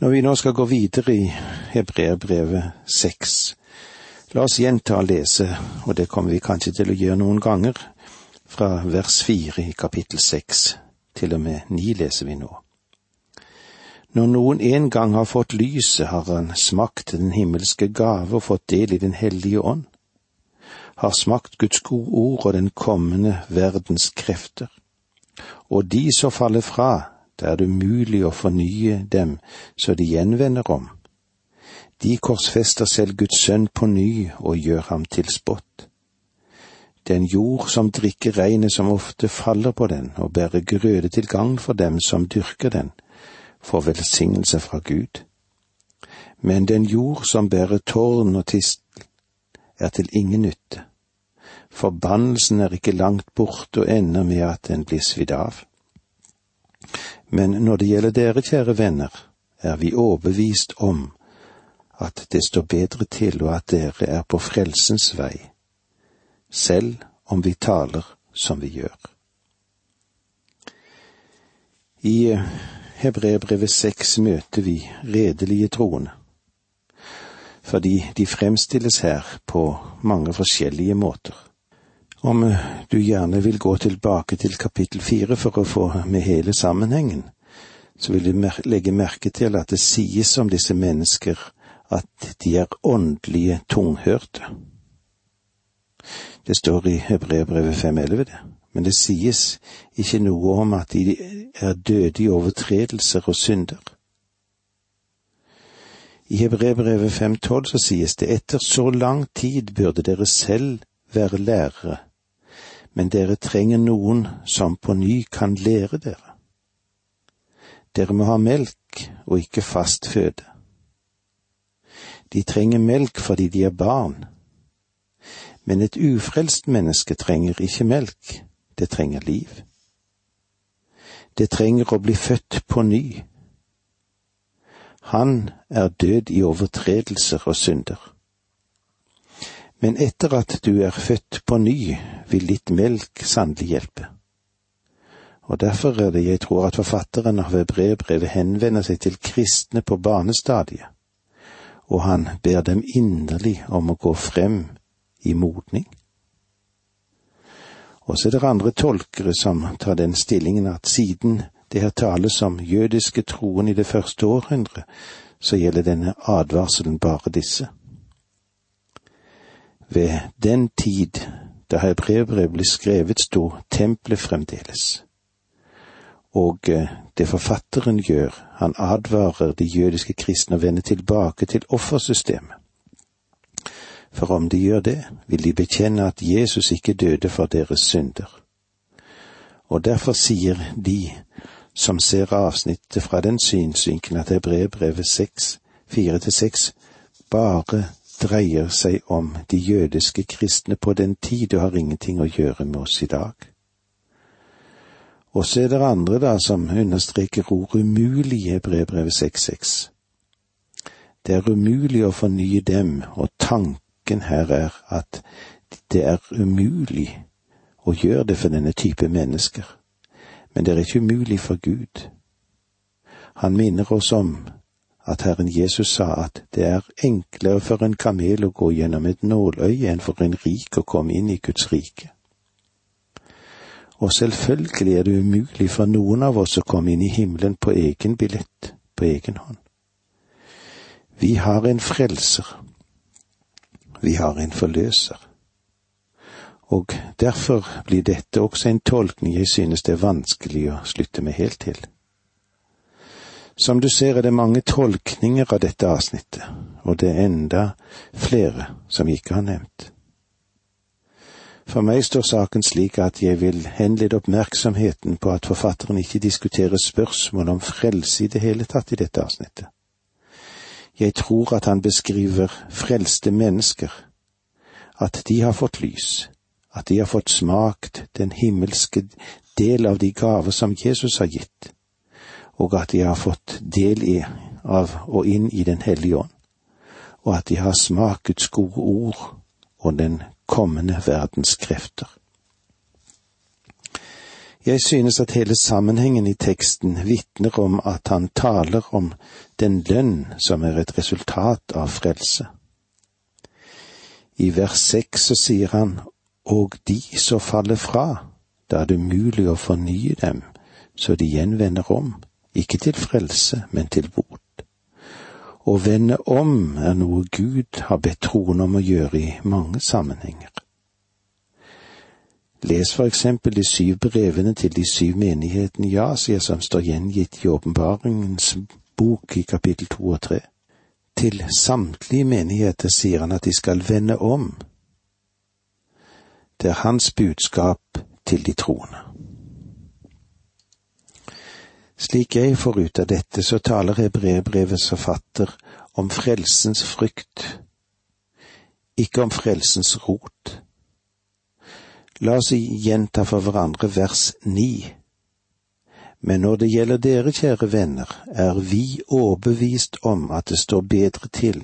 Når vi nå skal gå videre i Hebreerbrevet seks, la oss gjenta å lese, og det kommer vi kanskje til å gjøre noen ganger, fra vers fire i kapittel seks, til og med ni leser vi nå. Når noen en gang har fått lyset, har han smakt den himmelske gave og fått del i Den hellige ånd, har smakt Guds gode ord og den kommende verdens krefter. Og de som faller fra, er det umulig å fornye dem så de gjenvender om. De korsfester selv Guds sønn på ny og gjør ham til spott. Den jord som drikker regnet som ofte faller på den og bærer grøde til gagn for dem som dyrker den, får velsignelse fra Gud. Men den jord som bærer tårn og tistel, er til ingen nytte. Forbannelsen er ikke langt borte og ender med at den blir svidd av. Men når det gjelder dere, kjære venner, er vi overbevist om at det står bedre til, og at dere er på frelsens vei, selv om vi taler som vi gjør. I Hebreerbrevet seks møter vi redelige troende, fordi de fremstilles her på mange forskjellige måter. Om du gjerne vil gå tilbake til kapittel fire for å få med hele sammenhengen, så vil du legge merke til at det sies om disse mennesker at de er åndelige tunghørte. Det står i Hebreerbrevet 5.11, det, men det sies ikke noe om at de er døde i overtredelser og synder. I Hebreerbrevet 5.12 så sies det etter så lang tid burde dere selv være lærere men dere trenger noen som på ny kan lære dere. Dere må ha melk og ikke fast føde. De trenger melk fordi de er barn, men et ufrelst menneske trenger ikke melk, det trenger liv. Det trenger å bli født på ny. Han er død i overtredelser og synder. Men etter at du er født på ny, vil litt melk sannelig hjelpe. Og derfor er det jeg tror at forfatteren av brevbrevet henvender seg til kristne på barnestadiet, og han ber dem inderlig om å gå frem i modning. Og så er det andre tolkere som tar den stillingen at siden det her tales om jødiske troen i det første århundret, så gjelder denne advarselen bare disse. Ved den tid da hebreerbrevet ble skrevet, sto tempelet fremdeles. Og eh, det forfatteren gjør, han advarer de jødiske kristne å vende tilbake til offersystemet. For om de gjør det, vil de bekjenne at Jesus ikke døde for deres synder. Og derfor sier de som ser avsnittet fra den synsvinkelen at Hebreerbrevet seks, fire til seks, bare dreier seg om de jødiske kristne på den tid og har ingenting å gjøre med oss i dag. Og så er det andre da som understreker ordet umulig i brevbrevet 6.6. Det er umulig å fornye dem, og tanken her er at det er umulig å gjøre det for denne type mennesker. Men det er ikke umulig for Gud. Han minner oss om at Herren Jesus sa at det er enklere for en kamel å gå gjennom et nåløye enn for en rik å komme inn i Guds rike. Og selvfølgelig er det umulig for noen av oss å komme inn i himmelen på egen billett, på egen hånd. Vi har en frelser. Vi har en forløser. Og derfor blir dette også en tolkning jeg synes det er vanskelig å slutte meg helt til. Som du ser er det mange tolkninger av dette avsnittet, og det er enda flere som ikke har nevnt. For meg står saken slik at jeg vil henlede oppmerksomheten på at forfatteren ikke diskuterer spørsmål om frelse i det hele tatt i dette avsnittet. Jeg tror at han beskriver frelste mennesker, at de har fått lys, at de har fått smakt den himmelske del av de gaver som Jesus har gitt, og at de har fått del i, av og inn i Den hellige ånd, og at de har smakt gode ord og den kommende verdens krefter. Jeg synes at hele sammenhengen i teksten vitner om at han taler om den lønn som er et resultat av frelse. I vers seks så sier han og de som faller fra, da er det umulig å fornye dem så de gjenvender om, ikke til frelse, men til bot. Å vende om er noe Gud har bedt troende om å gjøre i mange sammenhenger. Les for eksempel de syv brevene til de syv menighetene i Asia som står gjengitt i åpenbaringens bok i kapittel to og tre. Til samtlige menigheter sier han at de skal vende om. Det er hans budskap til de troende. Slik jeg får ut av dette, så taler hebreerbrevets forfatter om frelsens frykt, ikke om frelsens rot. La oss gjenta for hverandre vers ni. Men når det gjelder dere, kjære venner, er vi overbevist om at det står bedre til,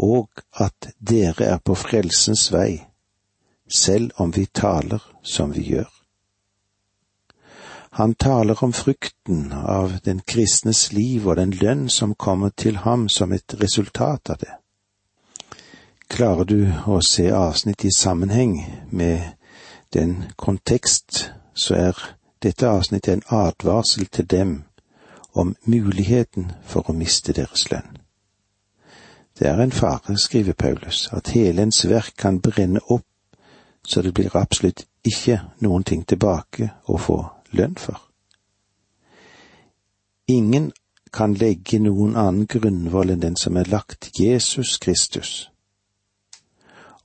og at dere er på frelsens vei, selv om vi taler som vi gjør. Han taler om frukten av den kristnes liv og den lønn som kommer til ham som et resultat av det. Klarer du å se avsnitt i sammenheng med den kontekst, så er dette avsnittet en advarsel til dem om muligheten for å miste deres lønn. Det er en fare, skriver Paulus, at hele ens verk kan brenne opp så det blir absolutt ikke noen ting tilbake å få lønn for. Ingen kan legge noen annen grunnvoll enn den som er lagt Jesus Kristus.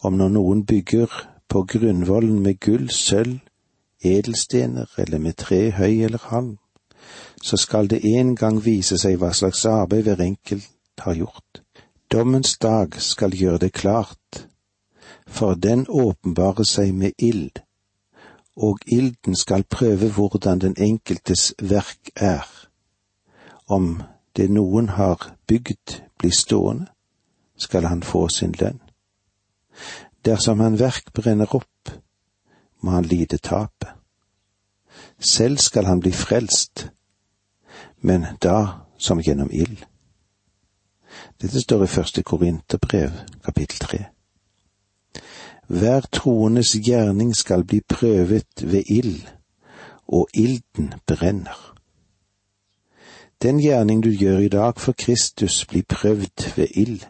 Om når noen bygger på grunnvollen med gull, sølv, edelstener eller med tre, høy eller halm, så skal det en gang vise seg hva slags arbeid hver enkelt har gjort. Dommens dag skal gjøre det klart, for den åpenbarer seg med ild, og ilden skal prøve hvordan den enkeltes verk er. Om det noen har bygd blir stående, skal han få sin lønn. Dersom han verk brenner opp, må han lide tapet. Selv skal han bli frelst, men da som gjennom ild. Dette står i første Korinterbrev, kapittel tre. Hver troendes gjerning skal bli prøvet ved ild, og ilden brenner. Den gjerning du gjør i dag for Kristus, blir prøvd ved ild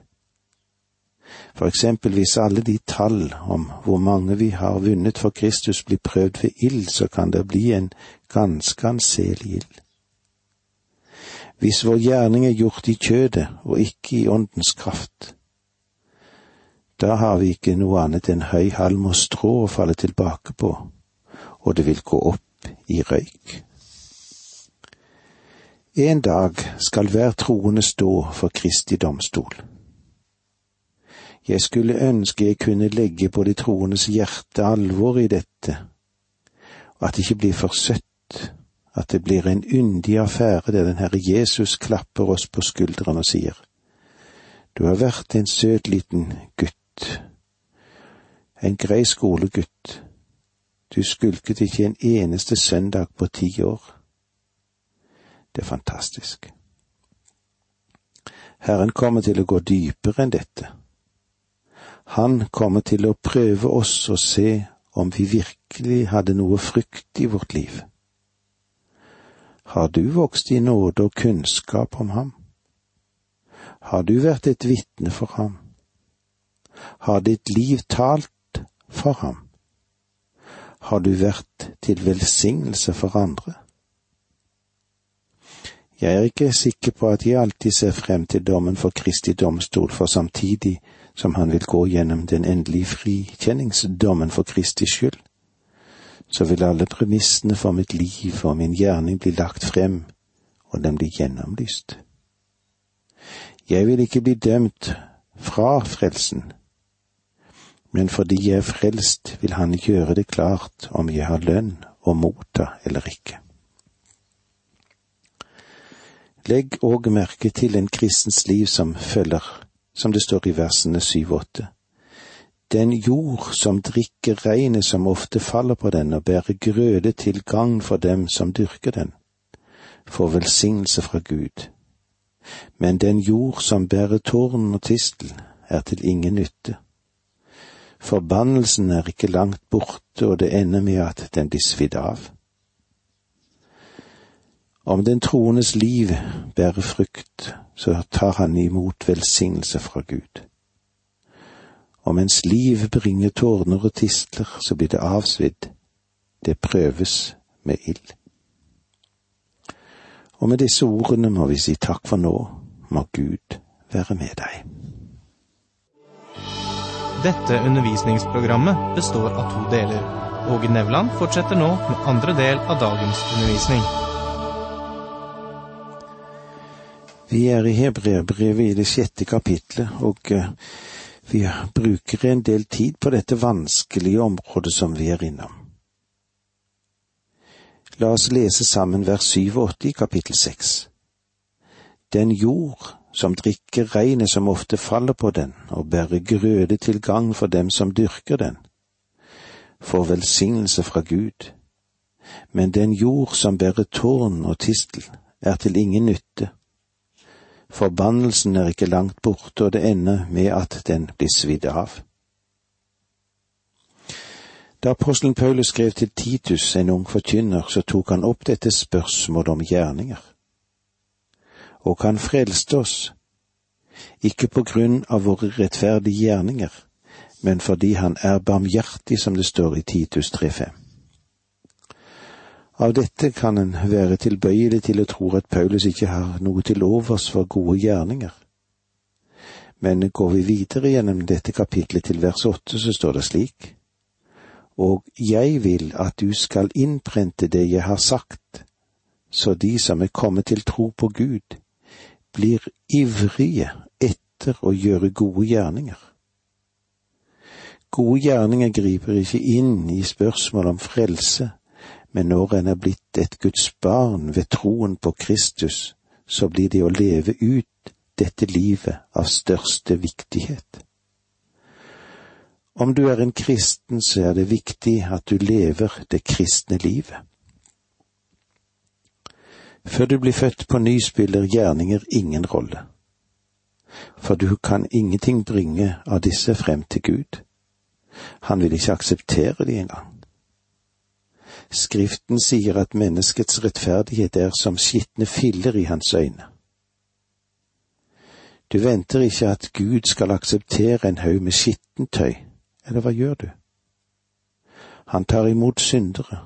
for eksempel hvis alle de tall om hvor mange vi har vunnet for Kristus blir prøvd ved ild, så kan det bli en ganske anselig ild. Hvis vår gjerning er gjort i kjødet og ikke i åndens kraft, da har vi ikke noe annet enn høy halm og strå å falle tilbake på, og det vil gå opp i røyk. En dag skal hver troende stå for Kristi domstol. Jeg skulle ønske jeg kunne legge på de troendes hjerte alvor i dette, og at det ikke blir for søtt, at det blir en yndig affære der den Herre Jesus klapper oss på skulderen og sier, Du har vært en søt liten gutt, en grei skolegutt, du skulket ikke en eneste søndag på ti år. Det er fantastisk. Herren kommer til å gå dypere enn dette. Han kommer til å prøve oss og se om vi virkelig hadde noe frykt i vårt liv. Har du vokst i nåde og kunnskap om ham? Har du vært et vitne for ham? Har ditt liv talt for ham? Har du vært til velsignelse for andre? Jeg er ikke sikker på at jeg alltid ser frem til dommen for Kristi domstol, for samtidig som han vil gå gjennom den endelige frikjenningsdommen for Kristi skyld, så vil alle premissene for mitt liv og min gjerning bli lagt frem, og den blir gjennomlyst. Jeg vil ikke bli dømt fra frelsen, men fordi jeg er frelst, vil Han gjøre det klart om jeg har lønn å motta eller ikke. Legg òg merke til en kristens liv som følger som det står i versene syv og åtte. Den jord som drikker regnet som ofte faller på den og bærer grøde til gagn for dem som dyrker den, får velsignelse fra Gud. Men den jord som bærer tårn og tistel, er til ingen nytte. Forbannelsen er ikke langt borte, og det ender med at den blir svidd av. Om den troendes liv bærer frukt, så tar han imot velsignelse fra Gud. Og mens liv bringer tårner og tistler, så blir det avsvidd. Det prøves med ild. Og med disse ordene må vi si takk for nå, må Gud være med deg. Dette undervisningsprogrammet består av to deler. Åge Nevland fortsetter nå med andre del av dagens undervisning. Vi er i Hebreabrevet i det sjette kapitlet, og eh, vi bruker en del tid på dette vanskelige området som vi er innom. La oss lese sammen vers 7 og 8 i kapittel 6. Den jord som drikker regnet som ofte faller på den, og bærer grøde til gang for dem som dyrker den, får velsignelse fra Gud. Men den jord som bærer tårn og tistel, er til ingen nytte. Forbannelsen er ikke langt borte, og det ender med at den blir svidd av. Da apostelen Paulus skrev til Titus, en ung forkynner, så tok han opp dette spørsmålet om gjerninger og han frelste oss, ikke på grunn av våre rettferdige gjerninger, men fordi han er barmhjertig, som det står i Titus 3.5. Av dette kan en være tilbøyelig til å tro at Paulus ikke har noe til overs for gode gjerninger. Men går vi videre gjennom dette kapitlet til vers åtte, så står det slik. Og jeg vil at du skal innprente det jeg har sagt, så de som er kommet til tro på Gud, blir ivrige etter å gjøre gode gjerninger. Gode gjerninger griper ikke inn i spørsmål om frelse, men når en er blitt et Guds barn ved troen på Kristus, så blir det å leve ut dette livet av største viktighet. Om du er en kristen, så er det viktig at du lever det kristne livet. Før du blir født på ny spiller gjerninger ingen rolle, for du kan ingenting bringe av disse frem til Gud. Han vil ikke akseptere de engang. Skriften sier at menneskets rettferdighet er som skitne filler i hans øyne. Du venter ikke at Gud skal akseptere en haug med skittentøy, eller hva gjør du? Han tar imot syndere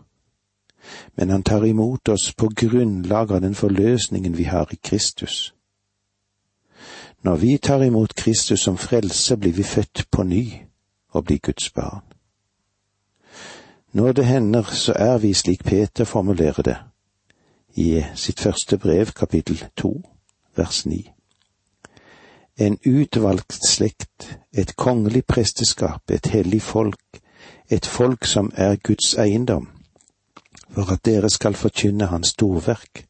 men han tar imot oss på grunnlag av den forløsningen vi har i Kristus. Når vi tar imot Kristus som frelse, blir vi født på ny og blir Guds barn. Når det hender, så er vi slik Peter formulerer det, i sitt første brev, kapittel to, vers ni. En utvalgt slekt, et kongelig presteskap, et hellig folk, et folk som er Guds eiendom, for at dere skal forkynne Hans storverk,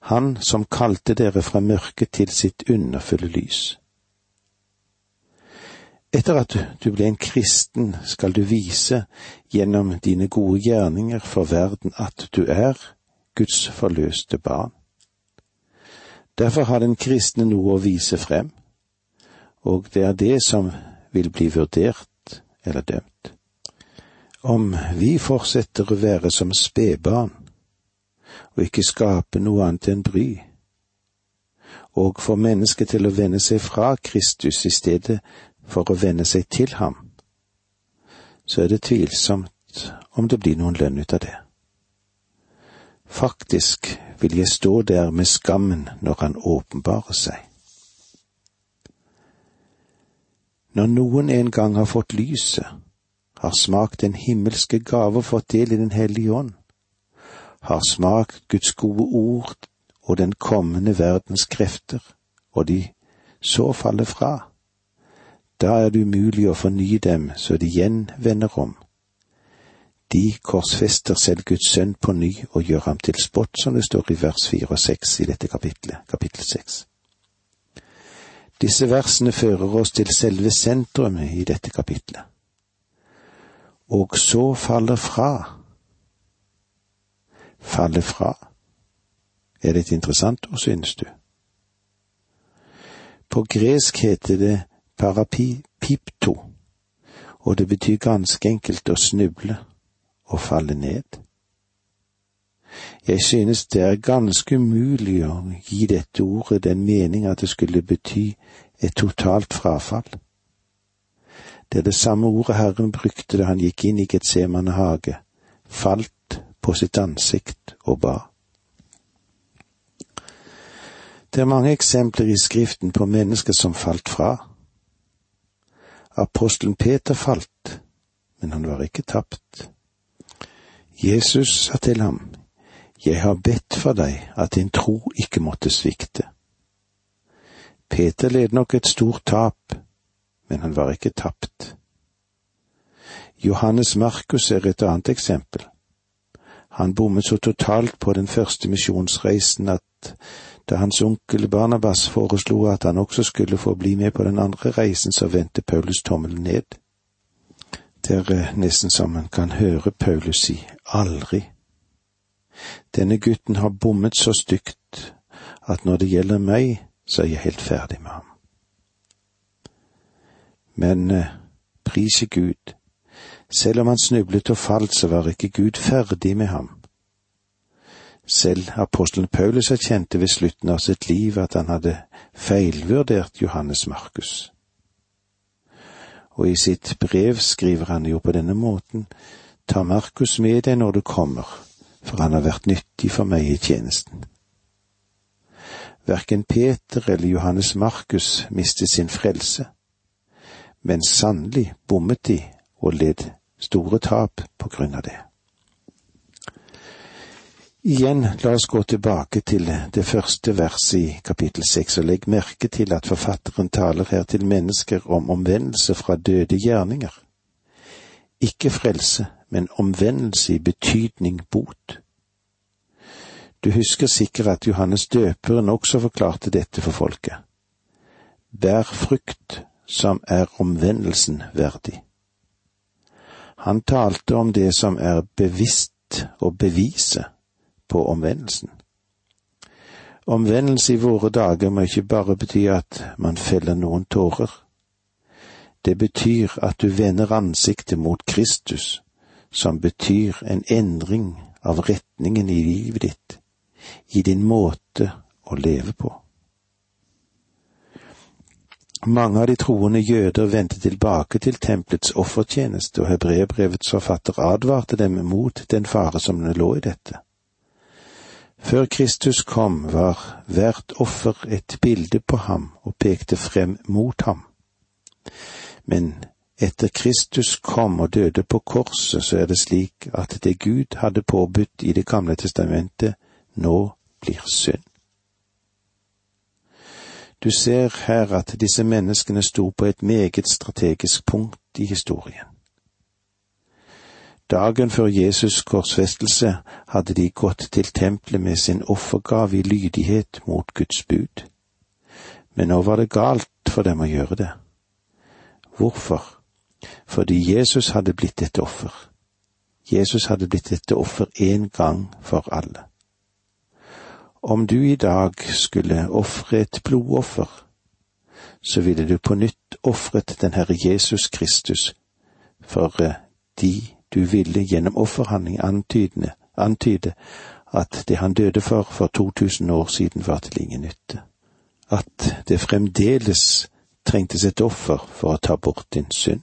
Han som kalte dere fra mørket til sitt underfulle lys. Etter at du ble en kristen, skal du vise gjennom dine gode gjerninger for verden at du er Guds forløste barn. Derfor har den kristne noe å vise frem, og det er det som vil bli vurdert eller dømt. Om vi fortsetter å være som spedbarn og ikke skape noe annet enn bry, og får mennesket til å vende seg fra Kristus i stedet for å vende seg til ham, så er det tvilsomt om det blir noen lønn ut av det. Faktisk vil jeg stå der med skammen når han åpenbarer seg. Når noen en gang har fått lyset, har smakt den himmelske gave og fått del i Den hellige ånd, har smakt Guds gode ord og den kommende verdens krefter, og de så faller fra, da er det umulig å fornye dem så de igjen vender om. De korsfester selv Guds sønn på ny og gjør ham til spott, som det står i vers fire og seks i dette kapitlet, kapittel seks. Disse versene fører oss til selve sentrumet i dette kapitlet. Og så faller fra. Falle fra. Er det interessant og synes du? På gresk heter det parapipto, og det betyr ganske enkelt å snuble og falle ned. Jeg synes det er ganske umulig å gi dette ordet den mening at det skulle bety et totalt frafall. Det er det samme ordet Herren brukte da han gikk inn i Getsemane hage, falt på sitt ansikt og ba. Det er mange eksempler i Skriften på mennesker som falt fra. Apostelen Peter falt, men han var ikke tapt. Jesus sa til ham, Jeg har bedt for deg at din tro ikke måtte svikte. Peter led nok et stort tap, men han var ikke tapt. Johannes Markus er et annet eksempel. Han bommet så totalt på den første misjonsreisen at da hans onkel Barnabas foreslo at han også skulle få bli med på den andre reisen, så vendte Paulus tommelen ned. Det er eh, nesten som man kan høre Paulus si aldri. Denne gutten har bommet så stygt at når det gjelder meg, så er jeg helt ferdig med ham. Men eh, prise Gud, selv om han snublet og falt, så var ikke Gud ferdig med ham. Selv apostelen Paulus erkjente ved slutten av sitt liv at han hadde feilvurdert Johannes Markus. Og i sitt brev skriver han jo på denne måten, ta Markus med deg når du kommer, for han har vært nyttig for meg i tjenesten. Verken Peter eller Johannes Markus mistet sin frelse, men sannelig bommet de og led store tap på grunn av det. Igjen, la oss gå tilbake til det første verset i kapittel seks, og legg merke til at forfatteren taler her til mennesker om omvendelse fra døde gjerninger. Ikke frelse, men omvendelse i betydning bot. Du husker sikkert at Johannes døperen også forklarte dette for folket. Bær frukt som er omvendelsen verdig. Han talte om det som er bevisst og bevise på omvendelsen. Omvendelse i våre dager må ikke bare bety at man feller noen tårer. Det betyr at du vender ansiktet mot Kristus, som betyr en endring av retningen i livet ditt, i din måte å leve på. Mange av de troende jøder vendte tilbake til tempelets offertjeneste, og hebreerbrevets forfatter advarte dem mot den fare som lå i dette. Før Kristus kom, var hvert offer et bilde på ham og pekte frem mot ham. Men etter Kristus kom og døde på korset, så er det slik at det Gud hadde påbudt i Det gamle testamentet, nå blir synd. Du ser her at disse menneskene sto på et meget strategisk punkt i historien. Dagen før Jesus' korsfestelse hadde de gått til tempelet med sin offergave i lydighet mot Guds bud. Men nå var det galt for dem å gjøre det. Hvorfor? Fordi Jesus hadde blitt et offer. Jesus hadde blitt et offer én gang for alle. Om du i dag skulle ofre et blodoffer, så ville du på nytt ofret den Herre Jesus Kristus, for eh, de du ville gjennom offerhandling antyde at det han døde for for 2000 år siden var til ingen nytte, at det fremdeles trengtes et offer for å ta bort din synd.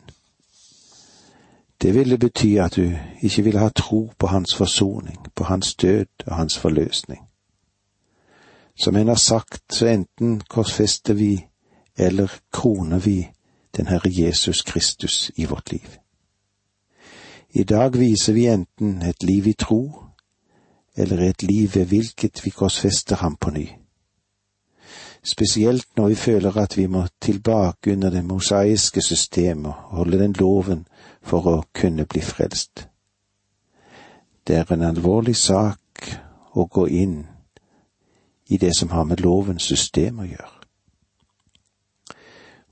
Det ville bety at du ikke ville ha tro på hans forsoning, på hans død og hans forløsning. Som en har sagt, så enten korsfester vi eller kroner vi den Herre Jesus Kristus i vårt liv. I dag viser vi enten et liv i tro, eller et liv ved hvilket vi korsfester ham på ny. Spesielt når vi føler at vi må tilbake under det mosaiske systemet og holde den loven for å kunne bli frelst. Det er en alvorlig sak å gå inn i det som har med lovens system å gjøre.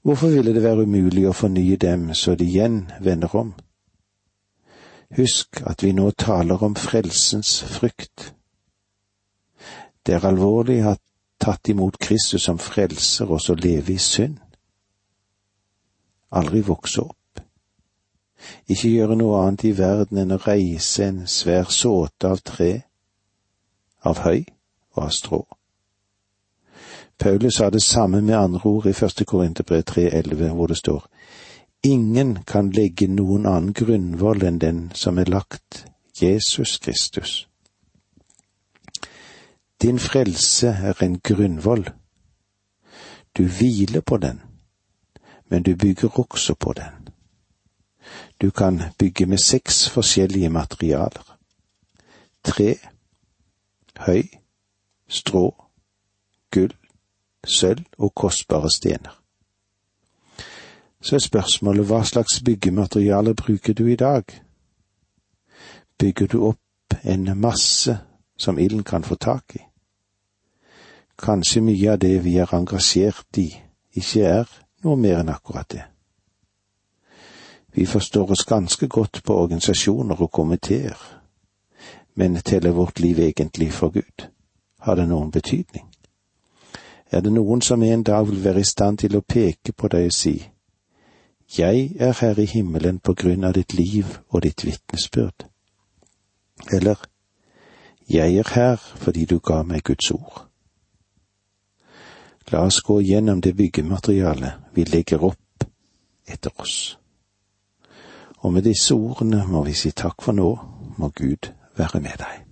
Hvorfor ville det være umulig å fornye dem så de igjen vender om? Husk at vi nå taler om frelsens frykt. Det er alvorlig å ha tatt imot Kristus som frelser og så leve i synd. Aldri vokse opp. Ikke gjøre noe annet i verden enn å reise en svær såte av tre, av høy og av strå. Paulus sa det samme med andre ord i første Korinterbrev 3,11, hvor det står Ingen kan legge noen annen grunnvoll enn den som er lagt, Jesus Kristus. Din frelse er en grunnvoll. Du hviler på den, men du bygger også på den. Du kan bygge med seks forskjellige materialer. Tre, høy, strå, gull, sølv og kostbare stener. Så er spørsmålet hva slags byggemateriale bruker du i dag? Bygger du opp en masse som ilden kan få tak i? Kanskje mye av det vi er engasjert i, ikke er noe mer enn akkurat det. Vi forstår oss ganske godt på organisasjoner og komiteer, men teller vårt liv egentlig for Gud? Har det noen betydning? Er det noen som en dag vil være i stand til å peke på deg og si, Jeg er her i himmelen på grunn av ditt liv og ditt vitnesbyrd? Eller, Jeg er her fordi du ga meg Guds ord. La oss gå gjennom det byggematerialet vi legger opp etter oss. Og med disse ordene må vi si takk for nå, må Gud være med deg.